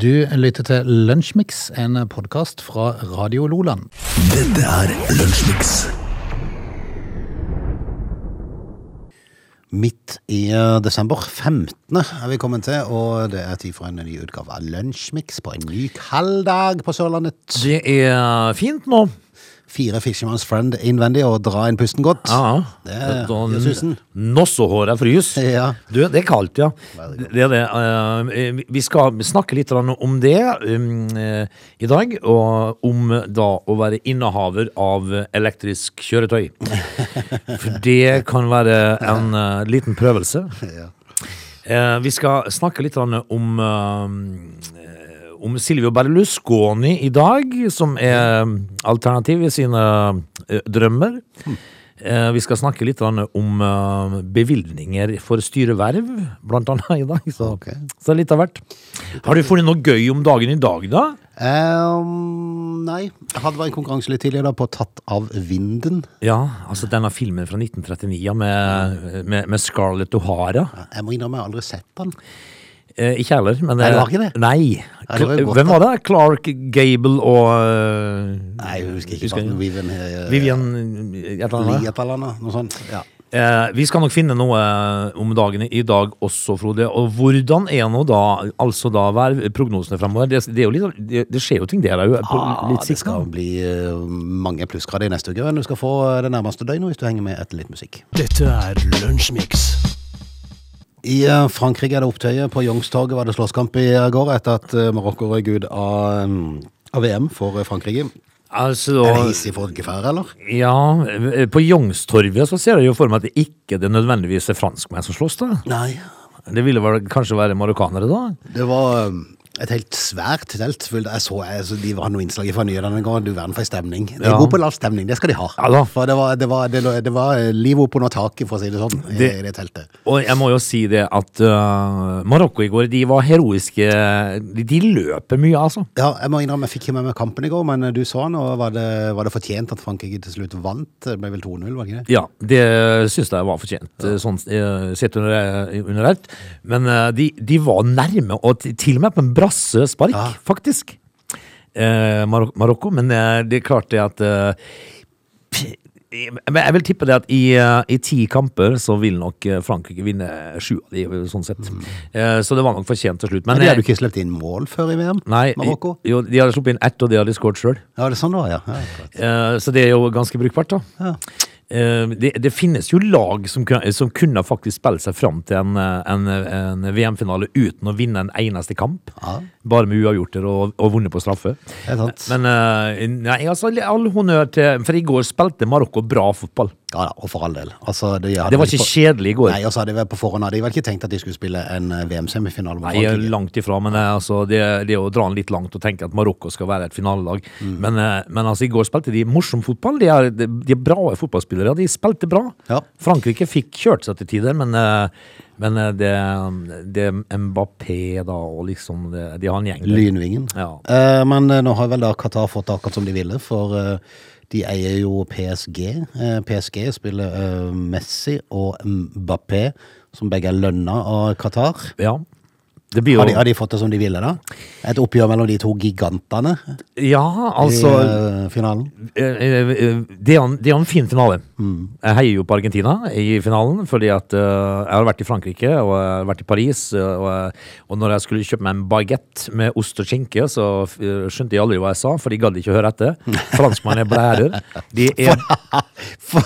Du lytter til Lunsjmix, en podkast fra Radio Loland. Dette er Lunsjmix. Midt i eh, desember, 15. er vi kommet til, og det er tid for en ny utgave av Lunsjmix på en ny kald dag på Sørlandet. Det er fint nå. Fire Fisherman's Friend innvendig og dra inn pusten godt. Ja. Det gjør susen. Nossehåret frys. Ja. Du, det er kaldt, ja. Det er det. Eh, Vi skal snakke litt om det um, eh, i dag, og om da å være innehaver av elektrisk kjøretøy. For det kan være en eh, liten prøvelse. Ja. Vi skal snakke litt om om Silvio Berlusconi i dag, som er alternativ i sine eh, drømmer. Eh, vi skal snakke litt om eh, bevilgninger for styreverv, blant annet i dag. Så, okay. så litt av hvert. Har du funnet noe gøy om dagen i dag, da? Um, nei, jeg hadde vært en konkurranse litt tidligere da på Tatt av vinden. Ja, altså denne filmen fra 1939 med, med, med Scarlett O'Hara. Jeg må innrømme, jeg har aldri sett den. Eh, ikke heller, men Nei, det var ikke det? Nei. Nei, det var godt, Hvem var det? Clark Gable og eh, Nei, jeg husker ikke. Husker jeg. Vivian, uh, Vivian et eller annet? Et eller annet, noe sånt. Ja. Eh, vi skal nok finne noe om dagen i dag også, Frode. Og hvordan er nå da altså da vær prognosene fremover? Det, det, litt, det, det skjer jo ting der òg. Ah, litt det skal bli eh, mange plussgrader i neste uke, men du skal få eh, det nærmeste døgnet hvis du henger med etter litt musikk. Dette er Lunsjmix. I eh, Frankrike er det opptøyer. På Youngstorget var det slåsskamp i går etter at eh, Marokko røk ut av, mm, av VM for eh, Frankrike. Altså, Er det hissig folkeferd, eller? ja, eh, på Youngstorget så ser jeg jo for meg at det ikke det nødvendigvis er franskmenn som slåss, da. Nei. Det ville vel kanskje være marokkanere, da? Det var eh, et helt svært telt. Jeg så jeg, De var noe innslag fra nyhetene i går. Du verden for ei stemning. De er Ja. gode på lav stemning, det skal de ha. Ja. For det var, det var, det, det var eh, liv oppunder taket, for å si det sånn, i, Det- det teltet. Og jeg må jo si det at uh, Marokko i går, de var heroiske. De, de løper mye, altså. Ja, jeg må innrømme, jeg fikk ikke med meg kampen i går, men eh, du så den, og var det, var det fortjent at Frankrike til slutt vant? Det ble vel 2-0, var det ikke det? Ja, det syns jeg var fortjent, ja. sånn eh, sett under, under alt. Men uh, de, de var nærme, og til og med på en brassespark, Ja. faktisk. Eh, Marok Marokko. Men eh, det er klart det at eh, jeg vil tippe det at i, eh, i ti kamper så vil nok eh, Frankrike vinne sju av de, sånn sett. Eh, så det var nok fortjent til slutt. Men Men, de hadde hadde ikke sluppet inn mål før i VM? Nei, Marokko? jo, de hadde sluppet inn ett, og de hadde skåret sjøl. Ja, det er sånn det var, ja. ja. Eh, Så det er jo ganske brukbart, da. Ja. Eh, Det, det finnes jo lag som, som kunne faktisk spilt seg fram til en, en, en VM-finale uten å vinne en eneste kamp. Ja. Bare med uavgjorter og, og vunnet på straffe. Men eh, nei, altså, all honnør til For i går spilte Marokko bra fotball. Ja da, og for all del. Altså, de Det var ikke på- kjedelig i går. Nei, og så hadde de vært på forhånd hadde de vel ikke tenkt at de skulle spille en eh, VM-semifinale Nei, Frankrike? langt ifra, men eh, altså, det, det å dra den litt langt og tenke at Marokko skal være et finalelag. Mm. Men, eh, men altså, i går spilte de morsom fotball. De er, de, er bra fotballspillere. De spilte bra. Ja. Frankrike fikk kjørt seg til tider, men, men det, det Mbappé da, og liksom det, De har en gjeng. Lynvingen. Ja. Eh, men nå har vel da Qatar fått akkurat som de ville, for eh, de eier jo PSG. Eh, PSG spiller eh, Messi og Mbappé, som begge er lønna av Qatar. Ja. Det blir jo Har de, har de fått det som de ville, da? Et oppgjør mellom de to gigantene Ja, altså i eh, finalen? eh, eh, Det er en, det er en fin finale. Mm. Jeg heier jo på Argentina i finalen, fordi at jeg har vært i Frankrike og jeg har vært i Paris. og, og når jeg skulle kjøpe meg en baguette med ost og skinke, så skjønte de aldri hva jeg sa, for de gadd ikke høre etter. Franskmannen er blærer. De er For,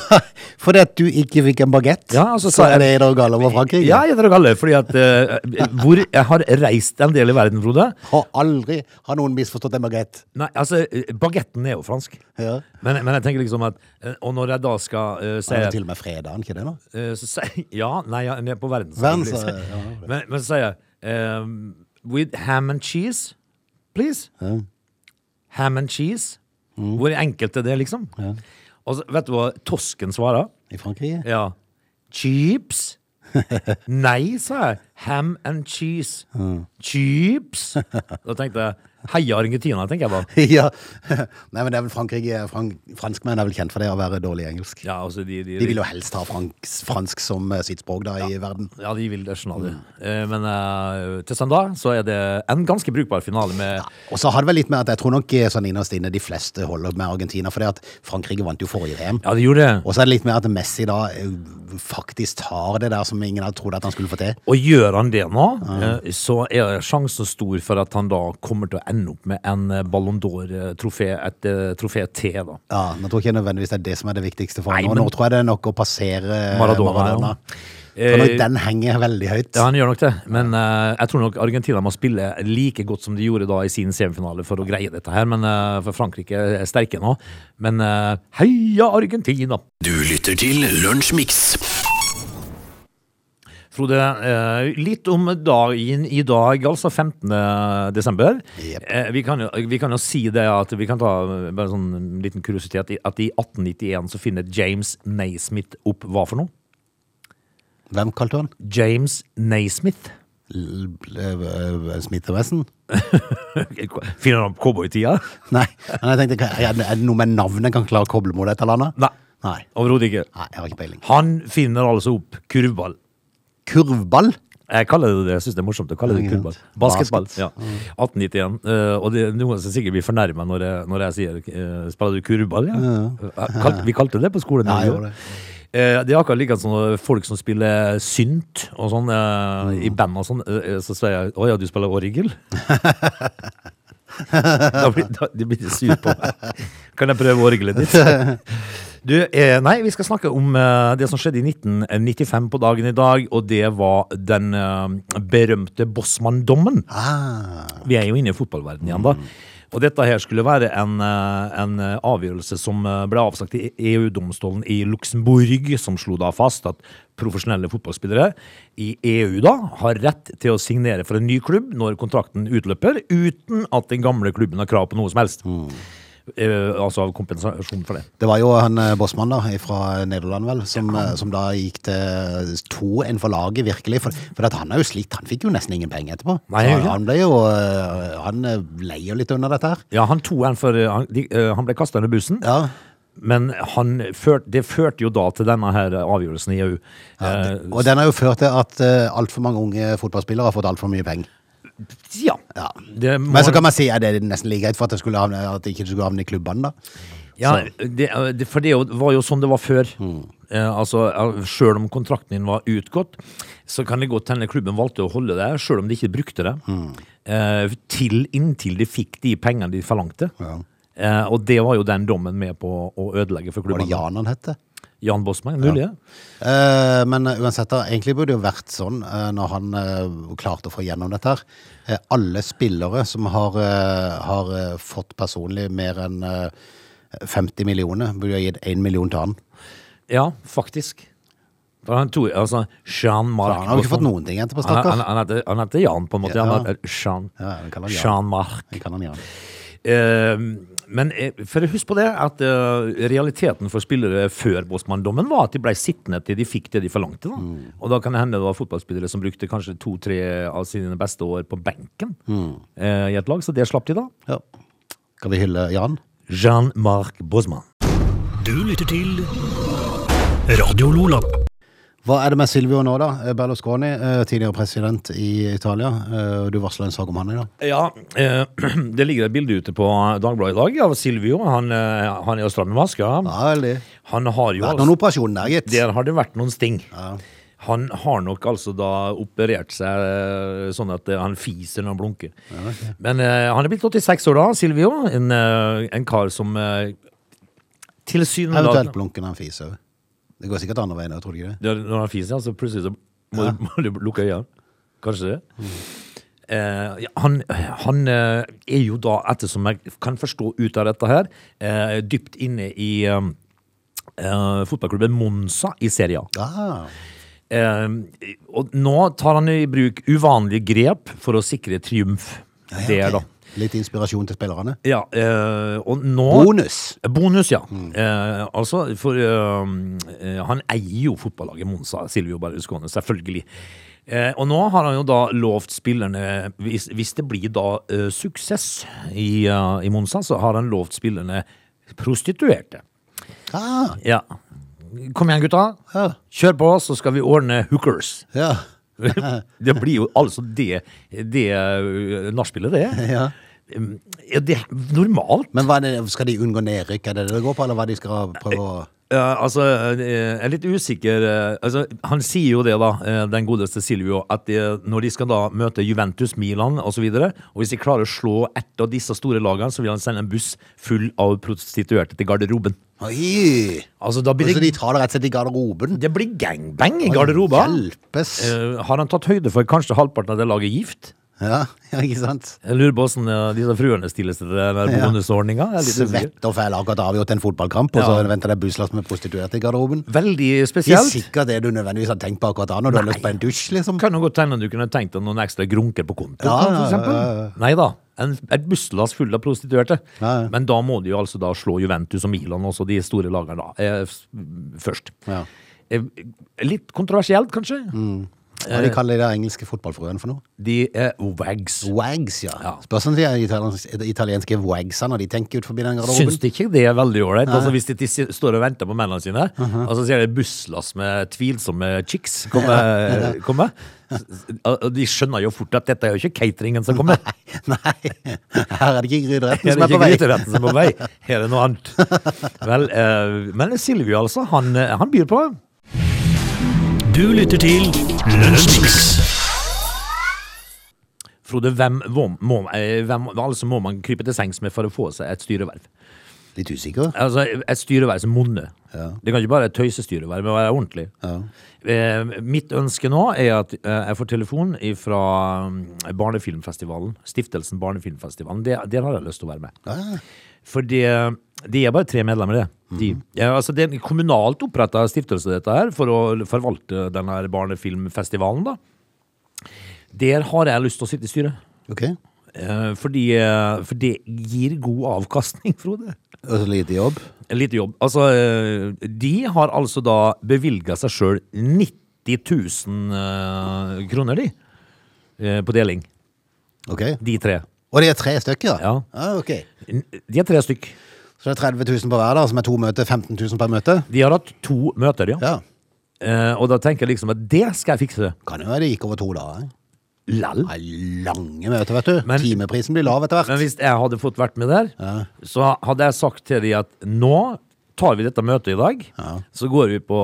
fordi at du ikke fikk en bagett, Ja, altså, så så- er det i dag over Frankrike? Ja, tror alle, fordi at uh, Hvor jeg har reist en del i verden, Frode Har aldri har noen misforstått en bagett. Nei, altså, eh, bagetten er jo fransk. Ja. Men, men jeg tenker liksom at eh, Og når jeg da skal uh, si Det er til og med fredagen, ikke det? da? Uh, så sier Ja, nei, jeg er på verdens Verdens, ja, ja. men, men så sier jeg ehm, With ham and cheese, please. Ja. Ham and cheese. Hvor enkelt er det, liksom? Ja. Og så, vet du hva tosken svarer? I Frankrike? Ja. Chips? Nei, sa jeg. Ham and cheese. Chips. Da tenkte jeg heia Argentina, tenker jeg bare. ja. Nei, men det er vel Frankrike frank, Franskmenn er vel kjent for det å være dårlig i engelsk. Ja, altså de, de, De vil jo helst ha franks, fransk som eh, sitt språk da i verden. Ja, de vil det, skjønner du. Eh, Men eh, til søndag så er det en ganske brukbar finale med Og så har det vel litt med at jeg tror nok eh, sånn innerst inne de fleste holder med Argentina, for at Frankrike vant jo forrige VM. Ja, de gjorde det. Og så er det litt med at Messi da faktisk tar det der som ingen hadde trodd at han skulle få til. Og gjør han det nå, eh, så er sjansen stor for at han da kommer til å ende opp med en eh, Ballon d'Or-trofé, et eh, trofé til, da. Ja, Nå tror jeg ikke nødvendigvis det er det som er det viktigste for ham. Nå, men- nå tror jeg det er nok å passere Maradona, Maradona. ja. For nok den henger veldig høyt. Ja, han gjør nok det, men uh, jeg tror nok Argentina må spille like godt som de gjorde da i sin semifinale for å greie dette her. Men uh, For Frankrike er sterke nå. Men uh, heia Argentina! Du lytter til Lunsjmix. Frode, eh, litt om dagen i dag, altså 15. desember. Jep. Eh, vi, kan jo, vi kan jo si det at vi kan ta eh, bare sånn liten kuriositet at i 1891 så finner James Naismith opp hva for noe? Hvem kalte han? James Naismith. Smith l- eh, Wesson? Finner han opp cowboytida? Nei, men jeg tenkte, er det er det noe med navnet jeg kan klare å koble mot et eller annet? Nei, Nei. overhodet ikke. Nei, jeg har ikke peiling. Han finner altså opp kurvball. Kurvball? Jeg kaller det det, jeg syns det er morsomt å kalle det kurvball. Basketball. Basket. Ja. 1891. Uh, og det noen som sikkert blir fornærma når, jeg- når jeg sier uh, 'spiller du kurvball'? Ja. Eh, Kalt, vi kalte det på skolen. Ja, jeg gjorde det. Eh, Det er akkurat like sånn folk som spiller synt og sånn eh, i band og sånn. eh, Så sier jeg 'Å ja, du spiller orgel'? da blir da, de blir de sur på meg. Kan jeg prøve orgelet ditt? Du, eh, nei, vi skal snakke om eh, det som skjedde i 1995 på dagen i dag, og det var den eh, berømte Bossmann-dommen. Ah, Vi er jo inne i fotballverdenen igjen, da. Og dette her skulle være en, eh, en eh, avgjørelse som eh, ble avsagt i EU-domstolen i Luxembourg, som slo da fast at profesjonelle fotballspillere i EU da har rett til å signere for en ny klubb når kontrakten utløper, uten at den gamle klubben har krav på noe som helst. Eh, altså kompensasjon for det. det var jo han eh, Bossmann da, fra Nederland vel, som, ja. som da gikk til to en for laget, virkelig. For, for at han er jo slitt, han fikk jo nesten ingen penger etterpå. Nei, ja. han ble jo, eh, han leier litt under dette her. Ja, han tok en for Han, de, eh, han ble kasta under bussen. Ja, Men han ført, det førte jo da til denne her avgjørelsen i EU. Ja, og den har jo ført til at altfor mange unge fotballspillere har fått altfor mye penger. Ja. Ja. Men så kan man si at det er nesten like greit for at det, skulle havne, at det ikke skulle havne i klubbene, da. Ja, det, det, for det var jo sånn det var før. Eh, altså, Sjøl om kontrakten din var utgått, så kan det godt hende klubben valgte å holde det, sjøl om de ikke brukte det. Eh, til inntil de fikk de pengene de forlangte. Ja. Eh, og det var jo den dommen med på å ødelegge for klubben. Var det Jan han het? Jan Bosman, mulig ja. Eh, men uansett, da, egentlig burde det jo vært sånn eh, når han eh, klarte å få gjennom dette her. Eh, alle spillere som har, eh, har eh, fått personlig mer enn eh, 50 millioner, burde ha gitt 1 million til han. Ja, faktisk. Han tog, altså, Han har jo ikke fått noen ting etterpå, Han, han, han, heter, han heter Jan, på en måte. Ja. Han heter Jean, Ja, vi kaller han Jan. Jean-Marc. Men eh, for husk på det at eh, realiteten for spillere før Bosman-dommen var at de ble sittende til de fikk det de forlangte. Da. Mm. Og da kan det hende det var fotballspillere som brukte kanskje to-tre av sine beste år på benken Mm. eh, i et lag, så det slapp de da. Ja. Kan vi hylle Jan? Jean-Marc Bosman. Du lytter til Radio Lola. Hva er det med Silvio nå, da? Eh, Berlusconi, eh, tidligere president i Italia. Eh, Du varsla en sak om han i dag. Ja, det ligger et bilde ute på Dagbladet i dag av Silvio. Han, han er jo stram i maska. Ja, veldig. Han har jo Vært noen operasjoner der, gitt. Der har det vært noen sting. Ja. Han har nok altså da operert seg sånn at han fiser når han blunker. Men eh, han er blitt 86 år da, Silvio. En, en kar som tilsynelatende Eventuelt blunker når han fiser. Det går sikkert andre veien òg, tror du ikke det? Ja, Når han fiser, så plutselig så må, du, må du lukke øynene. Kanskje det. Eh, han han eh, er jo da, ettersom jeg kan forstå ut av dette her, eh, dypt inne i eh, eh, fotballklubben Monza i Serie A. Ah, Eh, og nå tar han i bruk uvanlige grep for å sikre triumf. ja, ja, Der, ok. da. Litt inspirasjon til spillerne. Ja, eh, og nå Bonus! Bonus, ja. Eh, altså, for eh, eh, han eier jo fotballaget Monza, Silvio Berlusconi, selvfølgelig. Eh, og nå har han jo da lovt spillerne Hvis, hvis det blir da eh, suksess i, uh, i Monza, så har han lovt spillerne prostituerte. Ah, Ja. Kom igjen, gutta. ja. Kjør på, så skal vi ordne hookers. Ja. Det blir jo altså det, det uh, nachspielet, det. ja. det Er normalt? Men det, skal de unngå nedrykk? Er det det det går på, eller hva de skal prøve å Altså, eh, jeg er litt usikker. eh, Altså, han sier jo det, da, eh, den godeste Silvio, at de, når de skal da møte Juventus, Milan osv., og, og hvis de klarer å slå ett av disse store lagene, så vil han sende en buss full av prostituerte til garderoben. Oi! Altså, da blir Så de tar det rett og slett i garderoben? det blir gangbang i garderoben. Hjelpes! Eh, har han tatt høyde for kanskje halvparten av det laget gift? Ja, ja, ikke sant? Jeg lurer på hvordan eh, disse fruene stiller seg til den Ja. bonusordninga. Svett og fæl akkurat avgjort en fotballkamp, og så venter det busslass med prostituerte i garderoben. Veldig Det er sikkert det du nødvendigvis har tenkt på akkurat da, når du har lyst på en dusj, liksom. Kan jo godt hende du kunne tenkt deg noen ekstra grunker på kontoen, Ja, for eksempel. ja. Nei da. En, et busslass full av prostituerte. Men da må de jo altså da slå Juventus og Milan, også de store lagene, da, eh, først. Ja. Eh, litt kontroversielt, kanskje. Hva de kaller de der engelske fotballfrøene for noe? De er wags. Wags, ja. Ja. Spørs om de er italienske, wagsene når de tenker ut forbi den garderoben. Syns de ikke det er veldig ålreit? Altså, hvis de står og venter på mennene sine, Uh-huh. og så ser de busslass med tvilsomme chicks komme, komme. Og de skjønner jo fort at dette er jo ikke cateringen som kommer. Nei, her er det ikke gryteretten som er er på ikke vei. gryteretten som er på vei. Her er noe annet. Vel, eh, men Silvio, altså, han, eh, han byr på. Du lytter til Lunsjmix. Frode, hvem, må, må, eh, hvem altså må man krype til sengs med for å få seg et styreverv? Litt usikker. Altså, Et styreverv som monner. Ja. Det kan ikke bare være et tøysestyreverv, må være ordentlig. Ja. Eh, mitt ønske nå er at eh, jeg får telefon fra Barnefilmfestivalen. Stiftelsen Barnefilmfestivalen. Det, der har jeg lyst til å være med. Ja. For det, de er bare tre medlemmer, det. De, ja, altså det er en kommunalt oppretta stiftelse, dette her, for å forvalte denne barnefilmfestivalen, da. Der har jeg lyst til å sitte i styret. Ok. Eh, fordi, eh, for det gir god avkastning, Frode. Altså lite jobb. Lite jobb. Altså, eh, de har altså da bevilga seg sjøl 90 000 eh, kroner, de. eh, På deling. Ok. De tre. Og de er tre stykker? Ja. Ah, ok. De er tre stykk. Så det er 30 000 på hver, da, som er to møter. 15 000 per møte? De har hatt to møter, ja. Ja. Eh, og da tenker jeg liksom at det skal jeg fikse. Kan jo være det gikk over to dager. Lall. Det er lange møter, vet du. Men- Timeprisen blir lav etter hvert. Men hvis jeg hadde fått vært med der, så hadde jeg sagt til de at nå tar vi dette møtet i dag, så går vi på,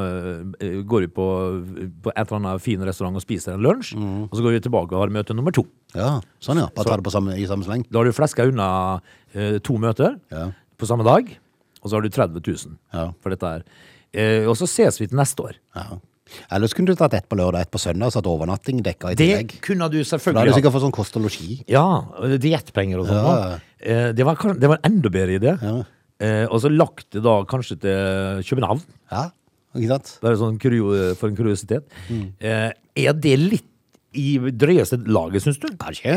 øh, går vi på, på et eller annet fin restaurant og spiser en lunsj, og så går vi tilbake og har møte nummer to. Ja, sånn ja. Bare tar det på samme, i samme sleng. Da har du fleska unna øh, to møter Ja. på samme dag, og så har du 30 000 Ja. for dette her. Eh, og så ses vi til neste år. Ja. Ellers kunne du tatt ett på lørdag, ett på søndag, så at overnatting dekka i Det kunne du selvfølgelig da hadde du sikkert fått sånn kost og losji. Ja, og diettpenger og sånn. Ja. Eh, det, var, det var en enda bedre idé. Ja. Eh, og så lagt det da kanskje til København. Ja, ikke sant? Bare sånn kurio, for en kuriositet. Eh, er det litt i drøyeste laget, syns du? Kanskje.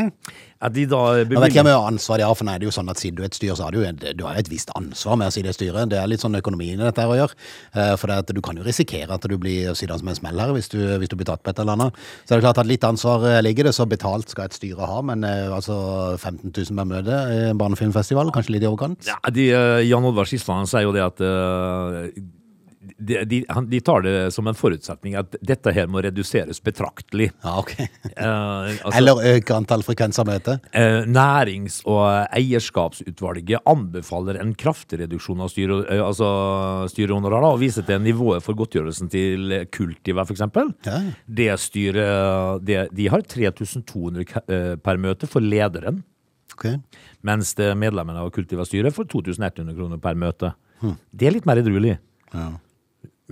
At de da Jeg vet ikke hvor ansvar de har, for det er jo sånn at siden du er et styre, så har du, du har et visst ansvar med å si det styret. Det er litt sånn økonomien i dette her å gjøre. Eh, For det at du kan jo risikere at du blir sittende som en smell her hvis du, hvis du blir tatt på et eller annet. Så er det klart at litt ansvar eh, ligger det, så betalt skal et styre ha, men eh, altså 15 000 per møte i barnefilmfestival, kanskje litt i overkant? ja, de, Jan Oddvar Skisland sier jo det at de, de, han, de tar det som en forutsetning at dette her må reduseres betraktelig. Ja, ok. uh, altså, Eller øke antall frekvenser møter? Uh, Nærings- og eierskapsutvalget anbefaler en kraftig reduksjon av styre, uh, altså styrehonorar, og viser til nivået for godtgjørelsen til Kultiva, f.eks. Ja. Det styret det, De har 3200 ka- eh, per møte for lederen, Ok. mens medlemmene av Kultiva-styret får 2100 kroner per møte. Det er litt mer edruelig. Ja.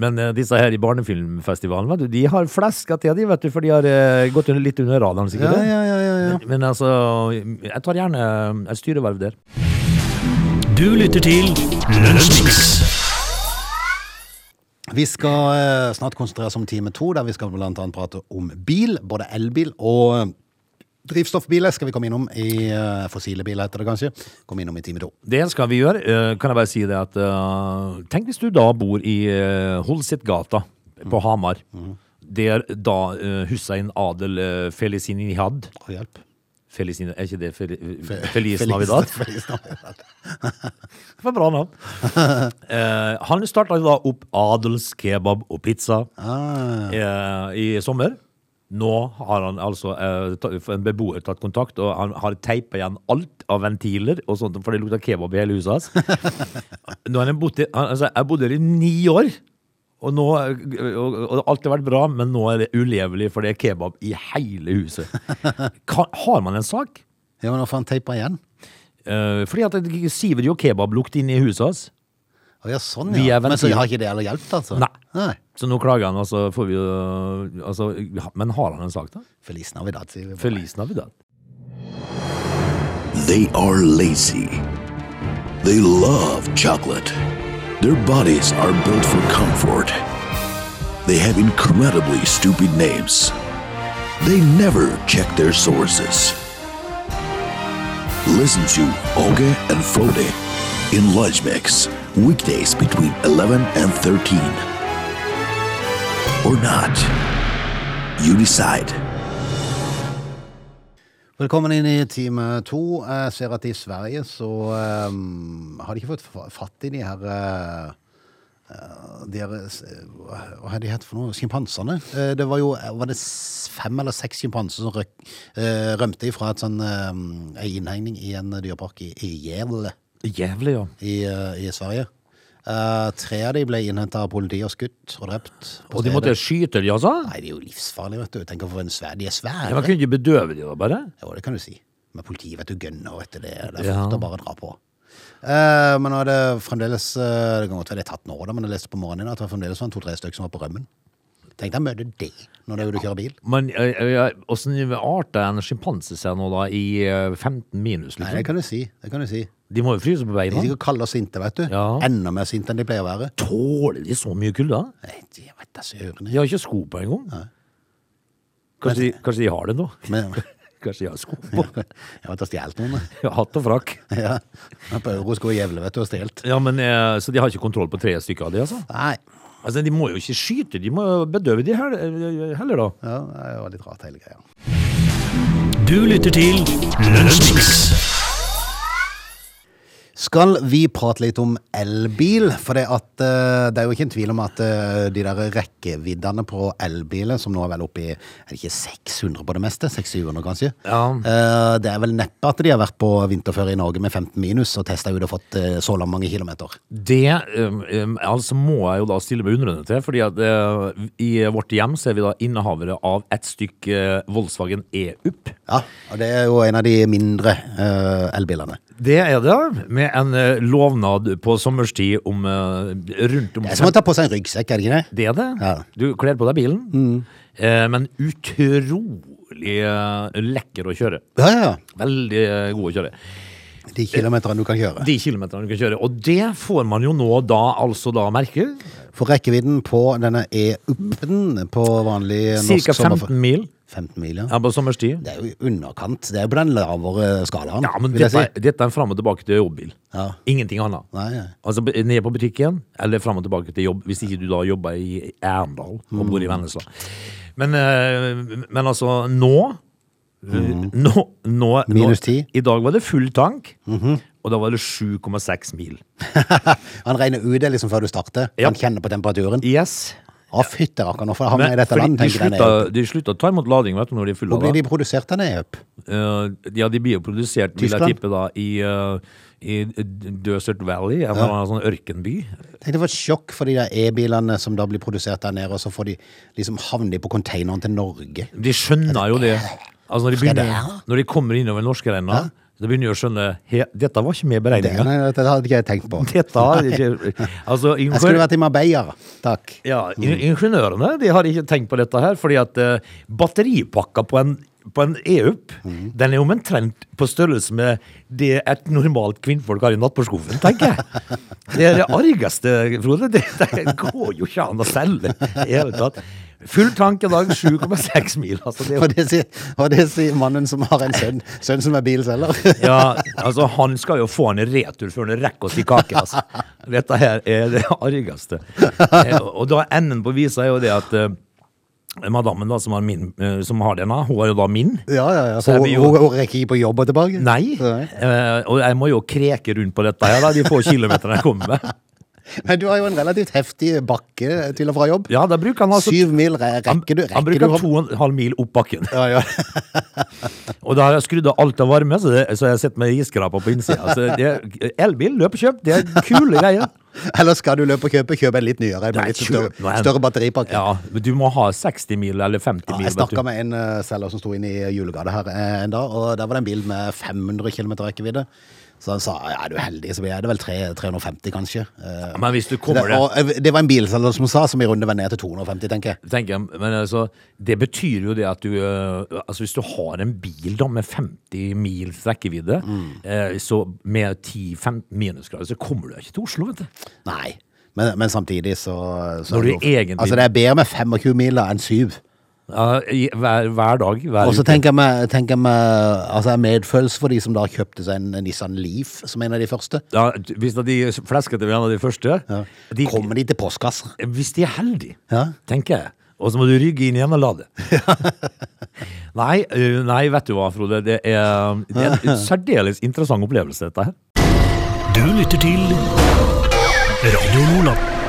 Men uh, disse her i Barnefilmfestivalen, vet du, de har fleska til, de, vet du, for de har uh, gått under, litt under radaren, sikkert. ja, ja, ja, ja. Men, men altså, jeg tar gjerne et styreverv der. Du lytter til Lønnsmix. Vi skal eh, snart konsentrere oss om time to, der vi skal annet prate om bil, både elbil og eh, drivstoffbiler skal vi komme innom i uh, fossile biler, heter det kanskje. Komme innom i time to. Det skal vi gjøre. Uh, Kan jeg bare si det at uh, Tenk hvis du da bor i uh, Holsitgata på Hamar. der da uh, Hussein Adel uh, Felicinihad Å, hjelp. Felicini, Er ikke det Fel, Fe- Feliz Feliz- Navidad? Feliz Navidad. Det var bra navn. Eh, han starta da opp Adels kebab og pizza Ah, eh, i sommer. Nå har han altså eh, en beboer tatt kontakt, og han har teipa igjen alt av ventiler, og sånt, for det lukter kebab i hele huset hans. Nå har han bodd i, han- altså, jeg bodde her i ni år, og, nå, og, og alt har vært bra, men nå er det ulevelig, for det er kebab i hele huset. Kan, har man en sak? ja, men får han teipa igjen. Eh, fordi at det siver jo kebablukt inn i huset hans. Å ja, sånn, Vi ja. er Men så har ikke det heller hjulpet, altså? Nei. Nei. Så nå klager han, og så får vi jo altså, Men har han en sak, da? Feliz Navidad, sier vi bare. Feliz Navidad. They are lazy. They love chocolate. Their bodies are built for comfort. They have incredibly stupid names. They never check their sources. Listen to Oge and Frode in Lunch Mix, weekdays between 11 and 13. Or not. You decide. Velkommen inn i time to. Jeg ser at i Sverige så um, har de ikke fått fatt i de her uh, de her, uh, Hva er de het for noe? Sjimpansene. Uh, det var jo var det fem eller seks sjimpanser som røk, uh, rømte fra et sånn, um, ei innhegning i en dyrepark i, i Gävle Jævlig, ja. i, uh, i Sverige. Uh, tre av de ble innhenta av politiet og skutt og drept. Og de måtte skyte de, altså? Nei, de er jo livsfarlige, vet du. Tenk å få en svær De er svære. Ja, Man kunne ikke bedøve de da, bare? Jo, det kan du si. Men politiet vet du gønner, vet du. Det, det er Ja. fort å bare dra på. Uh, men nå er det fremdeles uh, Det kan godt være det er tatt nå, da, men jeg leste på morgenen at det var fremdeles sånn to-tre stykker som var på rømmen. Tenk deg å møte det når det er ute kjører bil. Men åssen art er en sjimpanse ser nå, da, i eh, 15 minus, Nei, det liksom? kan du si. Det kan du si. De må jo fryse på beina. De er sikkert kalde og sinte, vet du. Ja. Enda mer sinte enn de pleier å være. Tåler de så mye kulde? De vet da søren. De har ikke sko på engang. Kanskje, de- kanskje de har det nå? Men Kanskje de har sko på? jeg har stjålet noen. Hatt og frakk. Ja. På Eurosko og Gjevle, vet du, og stjålet. Ja, men eh, Så de har ikke kontroll på tre stykker av de, altså? Nei. Altså, De må jo ikke skyte, de må bedøve de her- heller, da. Ja, det var litt rart, hele greia. Du lytter til Lunsjmix. Skal vi prate litt om elbil? For det, at, eh, det er jo ikke en tvil om at eh, de der rekkeviddene på elbiler, som nå er vel oppe i er det ikke 600 på det meste? 600-700 kanskje? Ja. Eh, det er vel neppe at de har vært på vinterføre i Norge med 15 minus og testa ut og fått så langt mange kilometer. Det altså må jeg jo da stille meg undrende til, fordi at i vårt hjem så er vi da innehavere av et stykk uh, Volkswagen E-UP. Ja, og det er jo en av de mindre elbilene. Det er det, med en uh, lovnad på sommerstid om uh, rundt om Det er som å ta på seg en ryggsekk, er det ikke det? Det er det. Ja. Du kler på deg bilen, eh, men utrolig eh, lekker å kjøre. Ja, ja. Veldig eh, god å kjøre. De kilometerne du kan kjøre. De kilometerne du kan kjøre. Og det får man jo nå da altså da merke. For rekkevidden på denne E-UP-en på vanlig norsk Cirka 15 mil 15 mil, ja. ja, på sommerstid. Det er jo underkant. Det er jo på den lavere skalaen. Ja, men dette, si. dette er en fram og tilbake til jobbbil. Ja. Ingenting annet. Nei, nei. Altså ned på butikken, eller fram og tilbake til jobb, hvis ikke du da jobber i Arendal og bor i Mm. Vennesla. Men, eh, men altså, nå Nå, nå, Mm. Minus nå 10. I dag var det full tank, Mhm. og da var det 7,6 mil. Han regner ut det liksom før du starter. Ja. Han kjenner på temperaturen. Yes. Å, fytte rakkeren, hvorfor havner jeg i dette landet? de, tenker E-UP. de slutta å ta imot lading vet du, når de er fulle Hvor blir de produsert, denne E-UP? Eh, ja, de blir jo produsert, vil jeg tippe, da, i, uh, i Desert Valley, en annen sånn ørkenby. Tenk det var et sjokk for de der E-bilene som da blir produsert der nede, og så får de liksom havner de på containeren til Norge. De skjønner jo det. Altså når de, begynner, når de kommer innover norskerenna, så begynner å skjønne he, Dette var ikke med i beregninga. Det, det, hadde ikke jeg tenkt på. Dette hadde ikke Altså, Jeg skulle vært i Marbella, takk. ja, in- ingeniørene de har ikke tenkt på dette her, fordi at uh, batteripakka på en på en E-UP, den er omtrent på størrelse med det et normalt kvinnfolk har i nattbordskuffen, tenker jeg. Det er det argeste, Frode. Det, det går jo ikke an å selge i det hele tatt. Full tank i dag, 7,6 mil. Altså, det jo Og det, sier, og det sier mannen som har en sønn, sønn som er bilselger. Ja, altså han skal jo få han i retur før han rekker å si kake. Altså. Dette her er det argeste. Eh, Og da enden på visa er jo det at eh, Madammen da, som har, min, eh, som har denne, hun er jo da min. Ja, ja, ja. Så Så hun, jo- hun, rekker ikke på jobb og tilbake? Nei. Nei. Og jeg må jo kreke rundt på dette her, da, de få kilometerne jeg kommer med. Men du har jo en relativt heftig bakke til og fra jobb. Ja, da bruker han altså Syv mil rekker han, du? han Rekker du bruker to og en halv mil opp bakken. Ja, ja. Og da har jeg skrudd av alt av varme, så, det, så jeg har sett med isskraper på innsida. Så det- Elbil, løp og kjøp. Det er kule greier. Eller skal du løpe og kjøpe, kjøp en litt nyere, med Nei, litt større, større batteripakke. Ja, men du må ha 60 mil eller 50 Ja, mil. jeg vet snakka med en uh, selger som sto inne i julegata her eh, en dag, og der var det en bil med 500 km rekkevidde. Så han sa ja, er du heldig, så blir det vel 3, 350 kanskje. Ja, Men hvis du kommer det og, eh, det var en bilselger som sa, som i runde var ned til 250, tenker jeg. tenker jeg, men altså, Det betyr jo det at du øh, Altså Hvis du har en bil da med 50 mils rekkevidde, Mm. eh, så med 10-15 minusgrader, så kommer du ikke til Oslo, vet du. Nei. Men, men samtidig så, så Når er du egentlig- Altså, det er bedre med 25 mil da enn 7. Ja, i, hver, hver dag. Hver Og så uke. tenker jeg meg, tenker jeg meg altså medfølelse for de som da kjøpte seg en, Nissan Leaf, som en av de første. ja, Hvis de fleskete var en av de første de, Kommer de til postkassa? Hvis de er heldige, Ja. tenker jeg. Og så må du rygge inn igjen og lade. nei, øh, nei, vet du hva, Frode. Det er, det er en særdeles interessant opplevelse, dette her. Du lytter til Radio Nordland.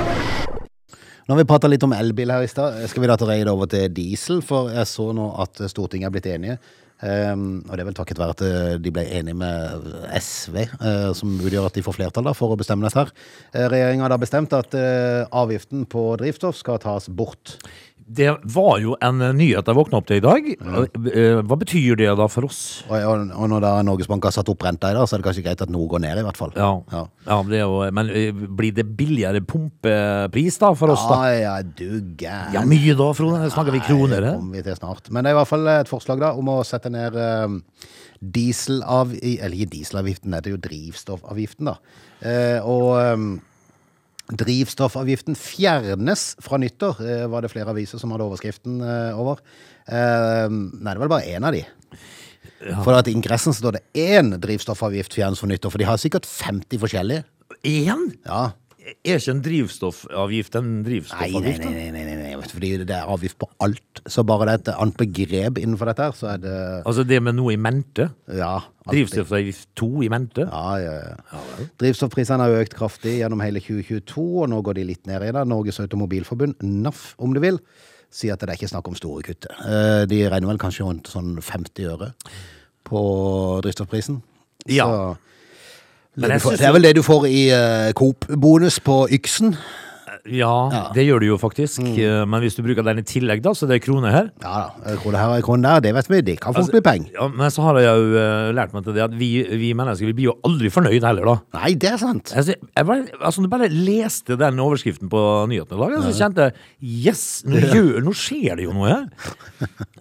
Nå har vi prata litt om elbil her i stad. Skal vi da ta reie det over til diesel? For jeg så nå at Stortinget er blitt enige. Um, og det er vel takket være at eh, de ble enige med SV, uh, som utgjør at de får flertall da, for å bestemme dette her. Uh, Regjeringa har da bestemt at uh, avgiften på drivstoff skal tas bort. Det var jo en nyhet jeg våkna opp til i dag. Eh, Hva betyr det da for oss? Og, og, når da Norges Bank har satt opp renta i dag, så er det kanskje greit at noe går ned, i hvert fall. Ja, Ja. ja det jo, Men eh, blir det billigere pumpepris da for oss, da? Ja, ja, du gæren. Ja, mye da, Frode? Snakker vi kroner Nei, det kommer vi til snart. Men det er i hvert fall et forslag da, om å sette ned eh, dieselav... Eller ikke dieselavgiften, det er jo drivstoffavgiften da. Eh, og eh, drivstoffavgiften fjernes fra nyttår, eh, var det flere aviser som hadde overskriften eh, over. Eh, nei, det var bare én av de. For at i ingressen står det én drivstoffavgift fjernes fra nyttår, for de har sikkert 50 forskjellige. Én? Ja. Er ikke en drivstoffavgift en drivstoffavgift? nei, nei, nei, nei, nei. fordi det er avgift på alt. Så bare det er et annet begrep innenfor dette her, så er det Altså det med noe i mente? Ja. alltid. Drivstoffavgift 2 i mente? Ja, ja, ja. Drivstoffprisene har økt kraftig gjennom hele 2022, og nå går de litt ned igjen. det. Norges Automobilforbund, NAF om du vil, sier at det er ikke snakk om store kutt. Eh, De regner vel kanskje rundt sånn 50 øre på drivstoffprisen. Ja. Så, Men det, får, det er vel det du får i uh, Coop-bonus på Yxen. Ja, det gjør du jo faktisk. Mm. Eh, Men hvis du bruker den i tillegg, da, så det er kroner her. Ja da, krone her og krone der, det vet vi. Det kan fort Altså, bli penger. Ja, men så har jeg jo eh, lært meg til det at vi, vi mennesker vi blir jo aldri fornøyd heller, da. Nei, det er sant. Altså, jeg bare, altså, jeg bare leste den overskriften på nyhetene i dag, så kjente jeg yes, nå, gjør, nå skjer det jo noe her.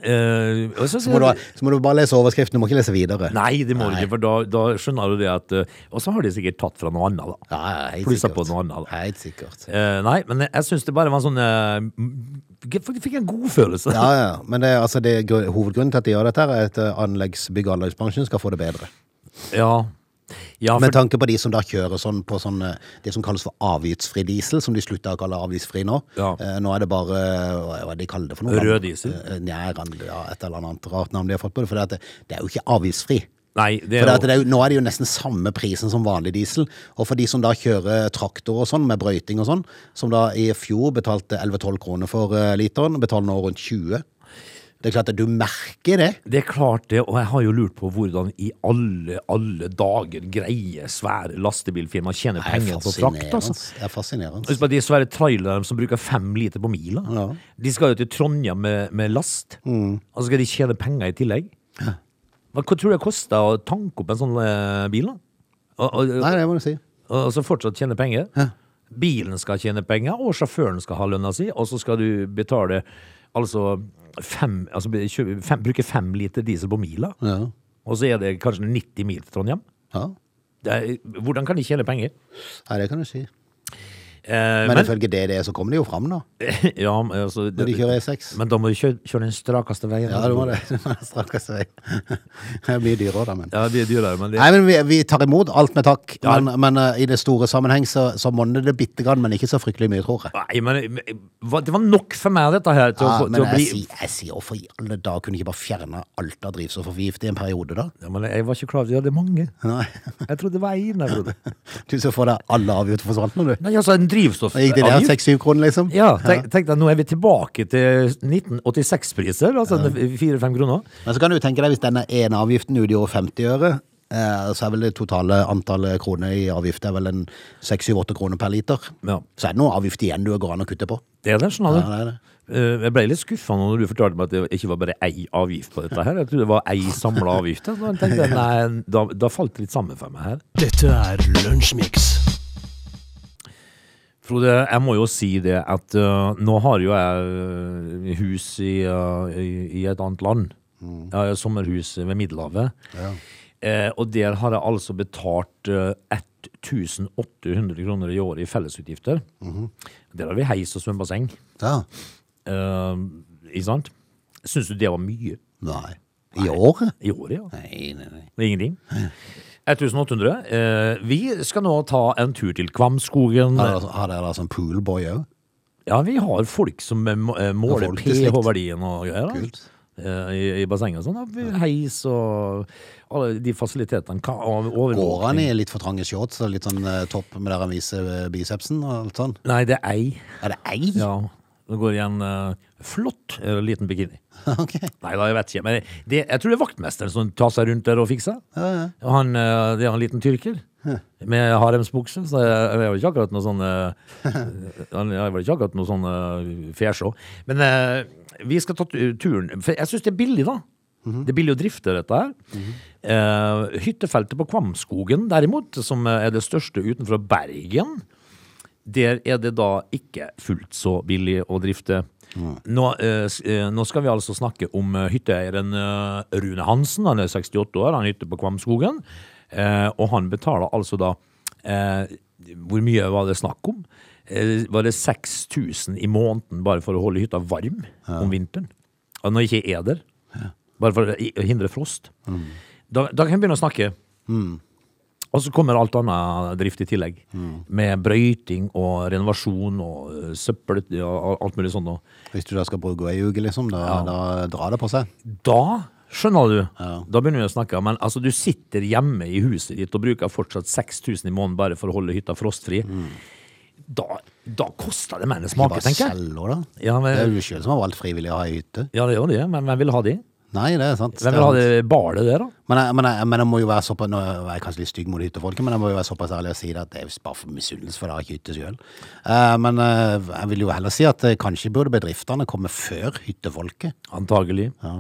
uh, og så, Så må, du, så må du bare lese overskriften, du må ikke lese videre. Nei, det må du ikke, for da, da skjønner du det at Og så har de sikkert tatt fra noe annet, da. Ja, ja, Plussa på noe annet. Da. Helt sikkert. Eh, nei, men jeg syns det bare var sånn uh, fikk en god følelse. Ja, ja. Men det, altså, det, hovedgrunnen til at de gjør dette, her er at eh, anleggs, bygg- og anleggsbransjen skal få det bedre. Ja, ja for, Med tanke på de som da kjører sånn på sånn eh, det som kalles for avgiftsfri diesel, som de slutta å kalle avgiftsfri nå. Ja. Eh, Nå er det bare Hva er det de kaller det for noe? Rød diesel? Nja, ja, et eller annet rart navn de har fått på det. For det, det er jo ikke avgiftsfri. Nei, det For er det jo det er nå er det jo nesten samme prisen som vanlig diesel. Og for de som da kjører traktor og sånn, med brøyting og sånn, som da i fjor betalte 11-12 kroner for eh, literen, betaler nå rundt 20. Det er klart at du merker det. Det er klart det, og jeg har jo lurt på hvordan i alle, alle dager greier svære lastebilfirmaer å tjene Det er penger på frakt, altså. Det er fascinerende. De svære trailerne som bruker fem liter på mila. Ja. De skal jo til Trondheim med, med last, og så skal de tjene penger i tillegg. Hva, hva tror du det koster å tanke opp en sånn eh, bil? da? Og, og, Nei, det må du si. og, og så fortsatt tjene penger. Bilen skal tjene penger, og sjåføren skal ha lønna si, og så skal du betale altså fem, altså be- kjø- fem, bruke fem liter diesel på mila. Ja. Og så er det kanskje 90 mil til Trondheim. ja. Det er, hvordan kan de tjene penger? Nei, det kan du si. Eh, Men men, ifølge DDE så kommer de jo fram, da. ja, men altså, Når de kjører E6. men da må du kjøre, kjøre den strakeste veien. Ja, du må det. Strakeste veien. Det mye dyrere, da, men Ja, det blir dyrere, men det Nei, men vi, vi tar imot alt med takk. Ja. Men, men uh, i det store sammenheng så, så monner det bitte grann, men ikke så fryktelig mye, tror jeg. Nei, men det var nok for meg, dette her, til, Ja, å, til men å jeg, bli sier, jeg sier hvorfor i alle dager kunne ikke bare fjerne alt av drivstoffavgift i en periode, da? ja, men Jeg var ikke klar over at de hadde mange. Nei. Jeg trodde det var én. jeg. Du så for deg alle avgifter forsvant nå, du. Nei, altså, Da gikk det ned seks-syv kroner, liksom. Ja, tenk, tenk deg, nå er vi tilbake til 1986-priser, altså fire-fem kroner. Men så kan du tenke deg, hvis denne ene avgiften utgjorde 50 øre, eh, så er vel det totale antallet kroner i avgift er vel en 6-7-8 kroner per liter. Ja. Så er det noe avgift igjen du går an å kutte på. Det er det, skjønner Ja, det er det. Eh, Jeg ble litt skuffa når du fortalte meg at det ikke var bare ei avgift på dette her. Jeg trodde det var ei samla avgift. Da, tenkte nei, da, da falt det litt sammen for meg her. Dette er Lunsjmix. Frode, jeg må jo si det at uh, nå har jo jeg eh, hus i, uh, i, i et annet land. Jeg har sommerhus ved Middelhavet. Eh, og der har jeg altså betalt eh, 1800 kroner i året i fellesutgifter. Der har vi heis og svømmebasseng. Ja. Ikke sant? Syns du det var mye? Nei. I året? I året, ja. Nei, nei, nei. Ingenting. 1800. Eh, vi skal nå ta en tur til Kvamskogen. Har dere- Har dere da sånn poolboy òg? Ja, vi har folk som eh, må- eh, måler folk til slikt. pH-verdien og greier. da. Kult. Eh, I, I bassenget og sånn. da. Heis og alle de fasilitetene. Ka- og Går han overvåkning. i litt for trange shorts og litt sånn eh, topp med der han viser eh, bicepsen og alt sånn? Nei, det er ei. Er det ei? Ja. Det går i en uh, flott uh, liten bikini. Ok. Nei da, jeg vet ikke. Men det, jeg tror det er vaktmesteren som tar seg rundt der og fikser. Og han, uh, det er en liten tyrker med haremsbukse, så jeg, jeg var ikke akkurat noe sånn eh, jeg var ikke akkurat noe sånn fesjå. Men eh, vi skal ta turen. For jeg syns det er billig, da. Det er billig å drifte dette her. Eh, hyttefeltet på Kvamskogen, derimot, som er det største utenfor Bergen, der er det da ikke fullt så billig å drifte. Nå, eh, eh, nå skal vi altså snakke om eh, hytteeieren eh, Rune Hansen. Han er 68 år, han hytter på Kvamskogen. Eh, og han betaler altså da eh, Hvor mye var det snakk om? Var det 6000 i måneden bare for å holde hytta varm om vinteren? Og når ikke er der. Bare for å hindre frost. Da, da kan vi begynne å snakke. Og så kommer alt annet drift i tillegg. Med brøyting og renovasjon og øh, søppel og alt mulig og Hvis du da skal bruke ei uke, liksom, da, da drar det på seg. Da skjønner du. Da begynner vi å snakke. Men altså, du sitter hjemme i huset ditt og bruker fortsatt 6000 i måneden bare for å holde hytta frostfri. Da, da koster det mer enn det smaker, tenker jeg. selger, da. Ja, Det er jo du sjøl som har valgt frivillig å ha ei hytte. ja, det gjør det, men hvem vil ha de? Nei, det er sant. Hvem vil ha det bare det, da? Men jeg, men, jeg, men jeg må jo være såpass Nå er jeg kanskje litt stygg mot hyttefolket, men jeg må jo være såpass ærlig og si det at det er bare for misunnelse, for det har ikke hytte sjøl. men uh, jeg vil jo heller si at uh, kanskje burde bedriftene komme før hyttefolket. Antagelig. Ja.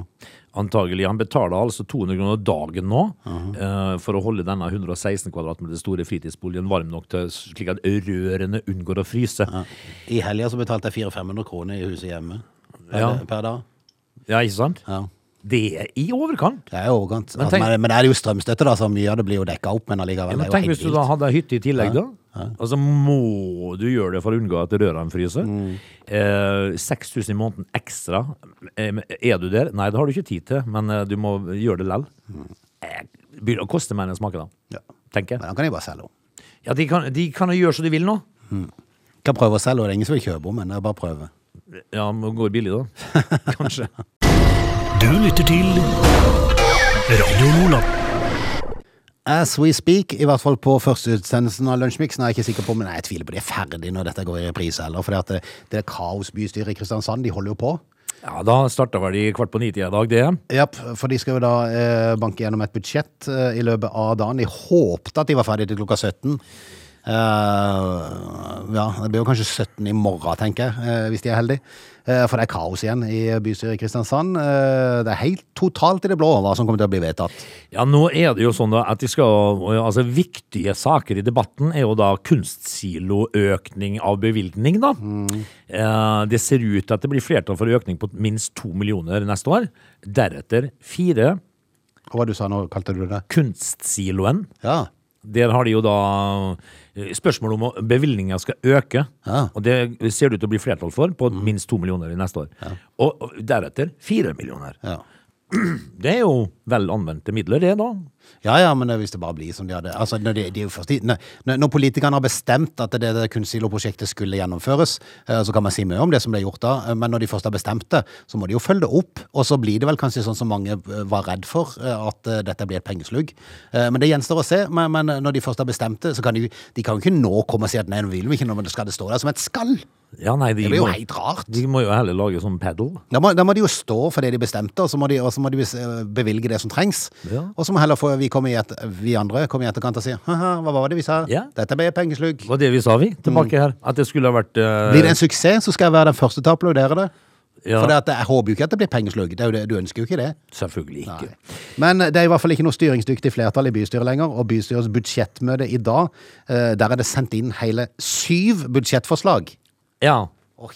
Antagelig. Han betaler altså 200 kroner dagen nå eh, for å holde denne 116 kvadratmeter store fritidsboligen varm nok til slik at rørene unngår å fryse. Ja. I helga så betalte jeg 400-500 kroner i huset hjemme per, Ja. per dag. Ja, ikke sant? Ja. Det er i overkant. Det er i overkant. Men Altså, Men, men det er jo strømstøtte, da, så mye av det blir jo dekka opp. Men allikevel. Ja, men tenk hvis du da hadde hytte i tillegg, da. Ja. Altså må du gjøre det for å unngå at rørene fryser. Eh, 6000 i måneden ekstra. Eh, er du der? Nei, det har du ikke tid til, men eh, du må gjøre det lell. Eh, Begynner å koste mer enn smaker, da. Ja. Tenker jeg. Men da kan de bare selge henne. Ja, de kan, de kan jo gjøre som de vil nå. Kan prøve å selge henne. Det er ingen som vil kjøpe henne, men det er bare å prøve. Ja, men går billig, da. Kanskje. Du lytter til Radio Nordland. As we speak, i hvert fall på førsteutsendelsen av Lunsjmiksen, er jeg ikke sikker på, men jeg tviler på de er ferdig når dette går i reprise heller. For det, det kaosbystyret i Kristiansand, de holder jo på. Ja, da starta vel de kvart på ni-tida i dag, det. Japp, for de skal jo da eh, banke gjennom et budsjett eh, i løpet av dagen. De håpte at de var ferdige til klokka 17. Eh, ja, det blir jo kanskje 17 i morgen, tenker jeg, eh, hvis de er heldige. Eh, for det er kaos igjen i bystyret i Kristiansand. Det er helt totalt i det blå hva som kommer til å bli vedtatt. Ja, nå er det jo sånn da at de skal Altså, viktige saker i debatten er jo da kunstsiloøkning av bevilgning, da. Eh, det ser ut til at det blir flertall for økning på minst to millioner neste år. Deretter fire. Hva du sa nå, kalte du det? Kunstsiloen. Ja. Der har de jo da spørsmål om at bevilgninga skal øke. Ja. Og det ser det ut til å bli flertall for, på minst to millioner i neste år. Og, og deretter fire millioner. Ja. Det er jo vel anvendte midler, det, da. Ja, ja, men hvis det bare blir som de hadde altså, når, de, de er jo først, når, når politikerne har bestemt at det, det kunstsiloprosjektet skulle gjennomføres, eh, så kan man si mye om det som ble gjort da, eh, men når de først har bestemt det, så må de jo følge det opp. Og så blir det vel kanskje sånn som mange eh, var redd for, at dette blir et pengeslugg. Men det gjenstår å se. Men, men når de først har bestemt det, så kan de, de kan jo ikke nå komme og si at nei, nå vil vi ikke, nå men det skal det stå der som et skall. Ja, nei, de Det blir jo må, helt rart. de må jo heller lage sånn pedal. Da må, da må de jo stå for det de bestemte, og så må de, må de bevilge det som trengs. Ja. Og så må heller få, vi, vi andre kommer i etterkant og sier Haha, hva var det vi sa? Ja. Dette ble pengeslugg. Det var det vi sa, vi, tilbake her. At det skulle ha vært uh... Blir det en suksess, så skal jeg være den første til å applaudere det. ja, For jeg håper jo ikke at det blir pengeslugg. Du ønsker jo ikke det. Selvfølgelig ikke. Men det er i hvert fall ikke noe styringsdyktig flertall i bystyret lenger. Og bystyrets budsjettmøte i dag, eh, der er det sendt inn hele syv budsjettforslag. Ja. Å,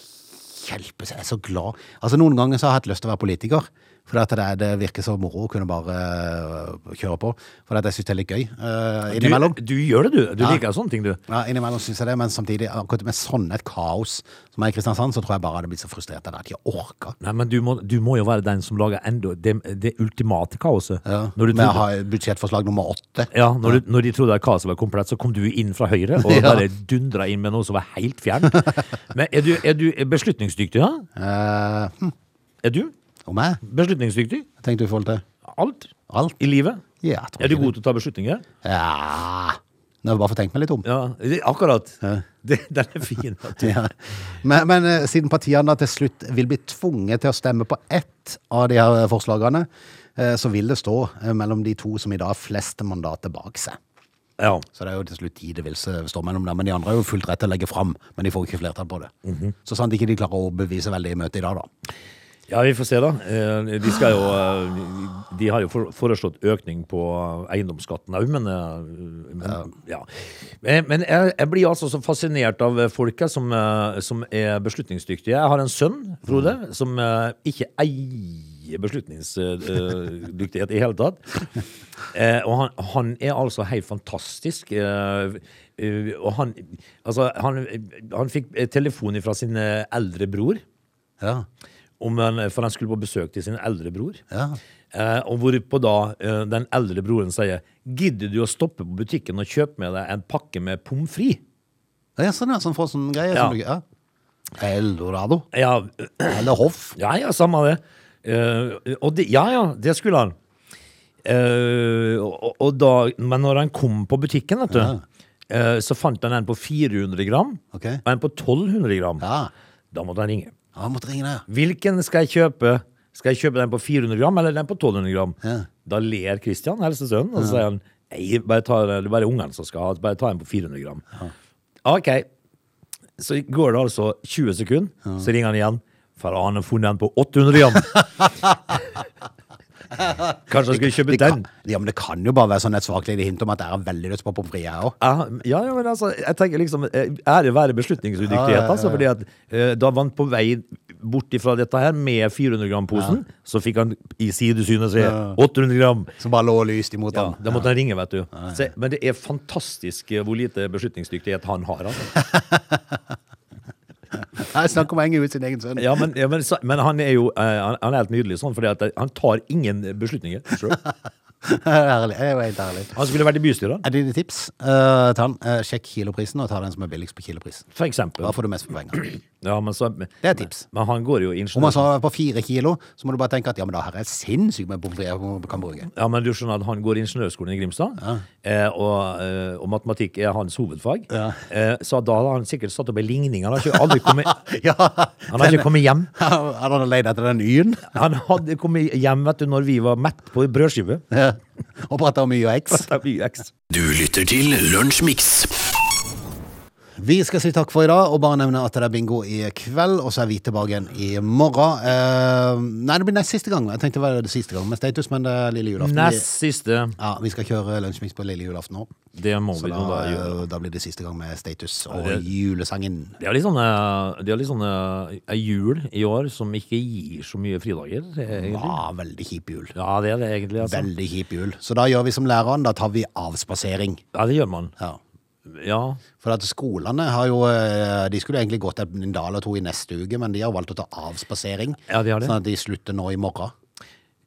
hjelpes, jeg er så glad. Altså, noen ganger så har jeg hatt lyst til å være politiker. For at det, det virker så moro å kunne bare øh, kjøre på. For at jeg syns det er litt gøy Uh, innimellom. Du, du gjør det, du. Du Ja. liker sånne ting, du. Ja, innimellom syns jeg det, men samtidig, akkurat med sånn et kaos som er i Kristiansand, så tror jeg bare jeg hadde blitt så frustrert av det at jeg orka. Nei, men du må, du må jo være den som lager enda det, det ultimate kaoset. Ja. Når, du trodde, har budsjettforslag nummer åtte. ja, når, du, når de trodde at kaoset var komplett, så kom du inn fra høyre og Ja. bare dundra inn med noe som var helt fjernt. Men er du, er du beslutningsdyktig, da? Uh, hm, Er du og meg? beslutningsdyktig? Tenkte du i forhold til Alt alt? i livet? Ja, jeg tror Er du god til å ta beslutninger? Ja Nå har jeg bare fått tenkt meg litt om. Ja, det- akkurat. Det, den er fin. vet du. Ja. Men, men eh, siden partiene da til slutt vil bli tvunget til å stemme på ett av de her forslagene, eh, så vil det stå eh, mellom de to som i dag har flest mandater bak seg. Ja. Så det er jo til slutt de det vil s- stå mellom der. Men de andre har jo fullt rett til å legge fram, men de får jo ikke flertall på det. Så sant ikke de klarer å overbevise veldig i møtet i dag, da. Ja, vi får se, da. Eh, De, skal jo, eh, de har jo foreslått økning på eiendomsskatten òg, men, eh, men ja. Men jeg, jeg blir altså så fascinert av folket som, som er beslutningsdyktige. Jeg har en sønn, Frode, som eh, ikke eier beslutningsdyktighet i hele tatt. Eh, Og han, han er altså helt fantastisk. eh, Og han, altså, han, han fikk telefon fra sin eldre bror Ja. Om en, for han skulle på besøk til sin eldre bror. Ja. Eh, og hvorpå da eh, den eldre broren sier Gidder du å stoppe på butikken og kjøpe med deg en pakke med pommes frites? ja, sånn ja, sånn frossen-greie. Ja. som du- Ja. Eldorado. Ja, Eller Hoff. ja, ja, samme det. Eh, og det, ja, ja, det skulle han. Eh, og, og da, men når han kom på butikken, vet du, eh, så fant han en på 400 gram okay. og en på 1200 gram. Ja. Da måtte han ringe. Ja, måtte ringe deg. Hvilken skal jeg kjøpe? Skal jeg kjøpe den på 400 gram eller den på 1200 gram? Ja. Da ler Christian, helsesønnen, og så sier han Nei, bare ta, det er bare ungene som skal ha Bare ta en på 400 gram. OK. Så går det altså 20 sekunder, så ringer han igjen. For han har funnet den på 800 gram. Kanskje han skulle kjøpe Det kan, den? ja, men det kan jo bare være sånn et svakt lite hint om at jeg har veldig lyst på pommes frites, jeg òg. Ja, ja, ja, men altså, jeg tenker liksom eh, Ære være beslutningsudyktighet, Ja, ja, ja, ja. altså. Fordi at uh, da vant på vei bort ifra dette her med 400 gram-posen, så fikk han i sidesynet se 800 gram. Som bare lå lyst imot Ja, ham. da måtte han ringe, vet du. Se, men det er fantastisk eh, hvor lite beslutningsdyktighet han har. Altså. Jeg snakker om å henge ut sin egen sønn. Ja, men, ja, men, men han er jo eh, han, er helt nydelig sånn, fordi han tar ingen beslutninger selv. Herlig. Det er jo helt ærlig. Han skulle vært i bystyret, Er det dine tips? Uh, ta den. Uh, sjekk kiloprisen, og ta den som er billigst på kilopris. for eksempel. Da får du mest for penger. Ja, men, så, Det er et tips. men han går jo ingeniør... Om ingeniør... så er på fire kilo, så må du bare tenke at ja, men da her jeg sinnssykt med pommes frites jeg kan bruke. Ja, men du skjønner at han går ingeniørskolen i Grimstad, eh, og, eh, og matematikk er hans hovedfag. Ja. Eh, så da hadde han sikkert satt opp ei ligning. Han har ikke aldri kommet, Ja, han har ikke kommet hjem. Han hadde leid etter den y-en? Han hadde kommet hjem vet du, når vi var mett på brødskive. Ja. Og prata om y og x? Du lytter til Lunsjmix. Vi skal si takk for i dag og bare nevne at det er bingo i kveld, og så er vi tilbake igjen i morgen. Eh, nei, det blir nest siste gang. Jeg tenkte det var det siste gang med status, men det er lille julaften. Nest siste. Ja, vi skal kjøre lunsjmix på lille julaften nå. Det må Så vi da, da gjøre. eh, da blir det siste gang med status og det- julesangen. Det er litt sånn, eh, det er litt sånn eh, ei jul i år som ikke gir så mye fridager, egentlig. Ja, veldig kjip jul. Ja, det er det egentlig. Altså. Veldig kjip jul. Så da gjør vi som læreren, da tar vi avspasering. Ja, det gjør man. Ja. Ja. For at skolene har jo eh, De skulle egentlig gått en dal eller to i neste uke, men de har valgt å ta avspasering. Ja, de har det. Sånn at de slutter nå i morgen.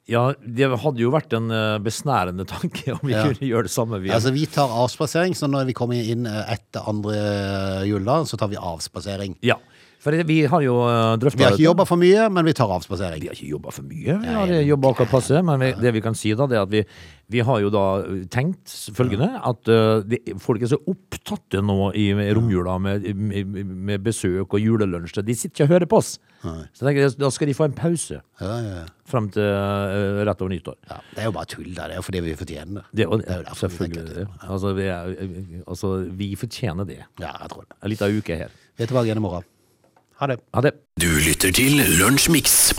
ja, det hadde jo vært en eh, besnærende tanke om vi Ja. kunne gjøre det samme. Vi. Altså Vi tar avspasering, så når vi kommer inn eh, etter andre juledag, så tar vi avspasering. ja, for det- vi har jo drøfta Vi har ikke jobba for mye, men vi tar avspasering. Vi har ikke jobba for mye. Vi har jobba akkurat passe. Men vi, det vi kan si, da, det er at vi, vi har jo da tenkt følgende at uh, de, folk er så opptatte nå i romjula med, med, med besøk og julelunsj. De sitter ikke og hører på oss. Så jeg tenker, da skal de få en pause Ja, ja, ja. fram til uh, rett over nyttår. Ja, det er jo bare tull, da. Det er jo fordi vi fortjener det. Det jo, Det er jo derfor vi selvfølgelig tenker det. Altså vi, er, altså, vi fortjener det. Ja, jeg tror det. En liten uke her. Vi er tilbake igjen i morgen. Ha det. Ha det. Du lytter til Lunsjmix.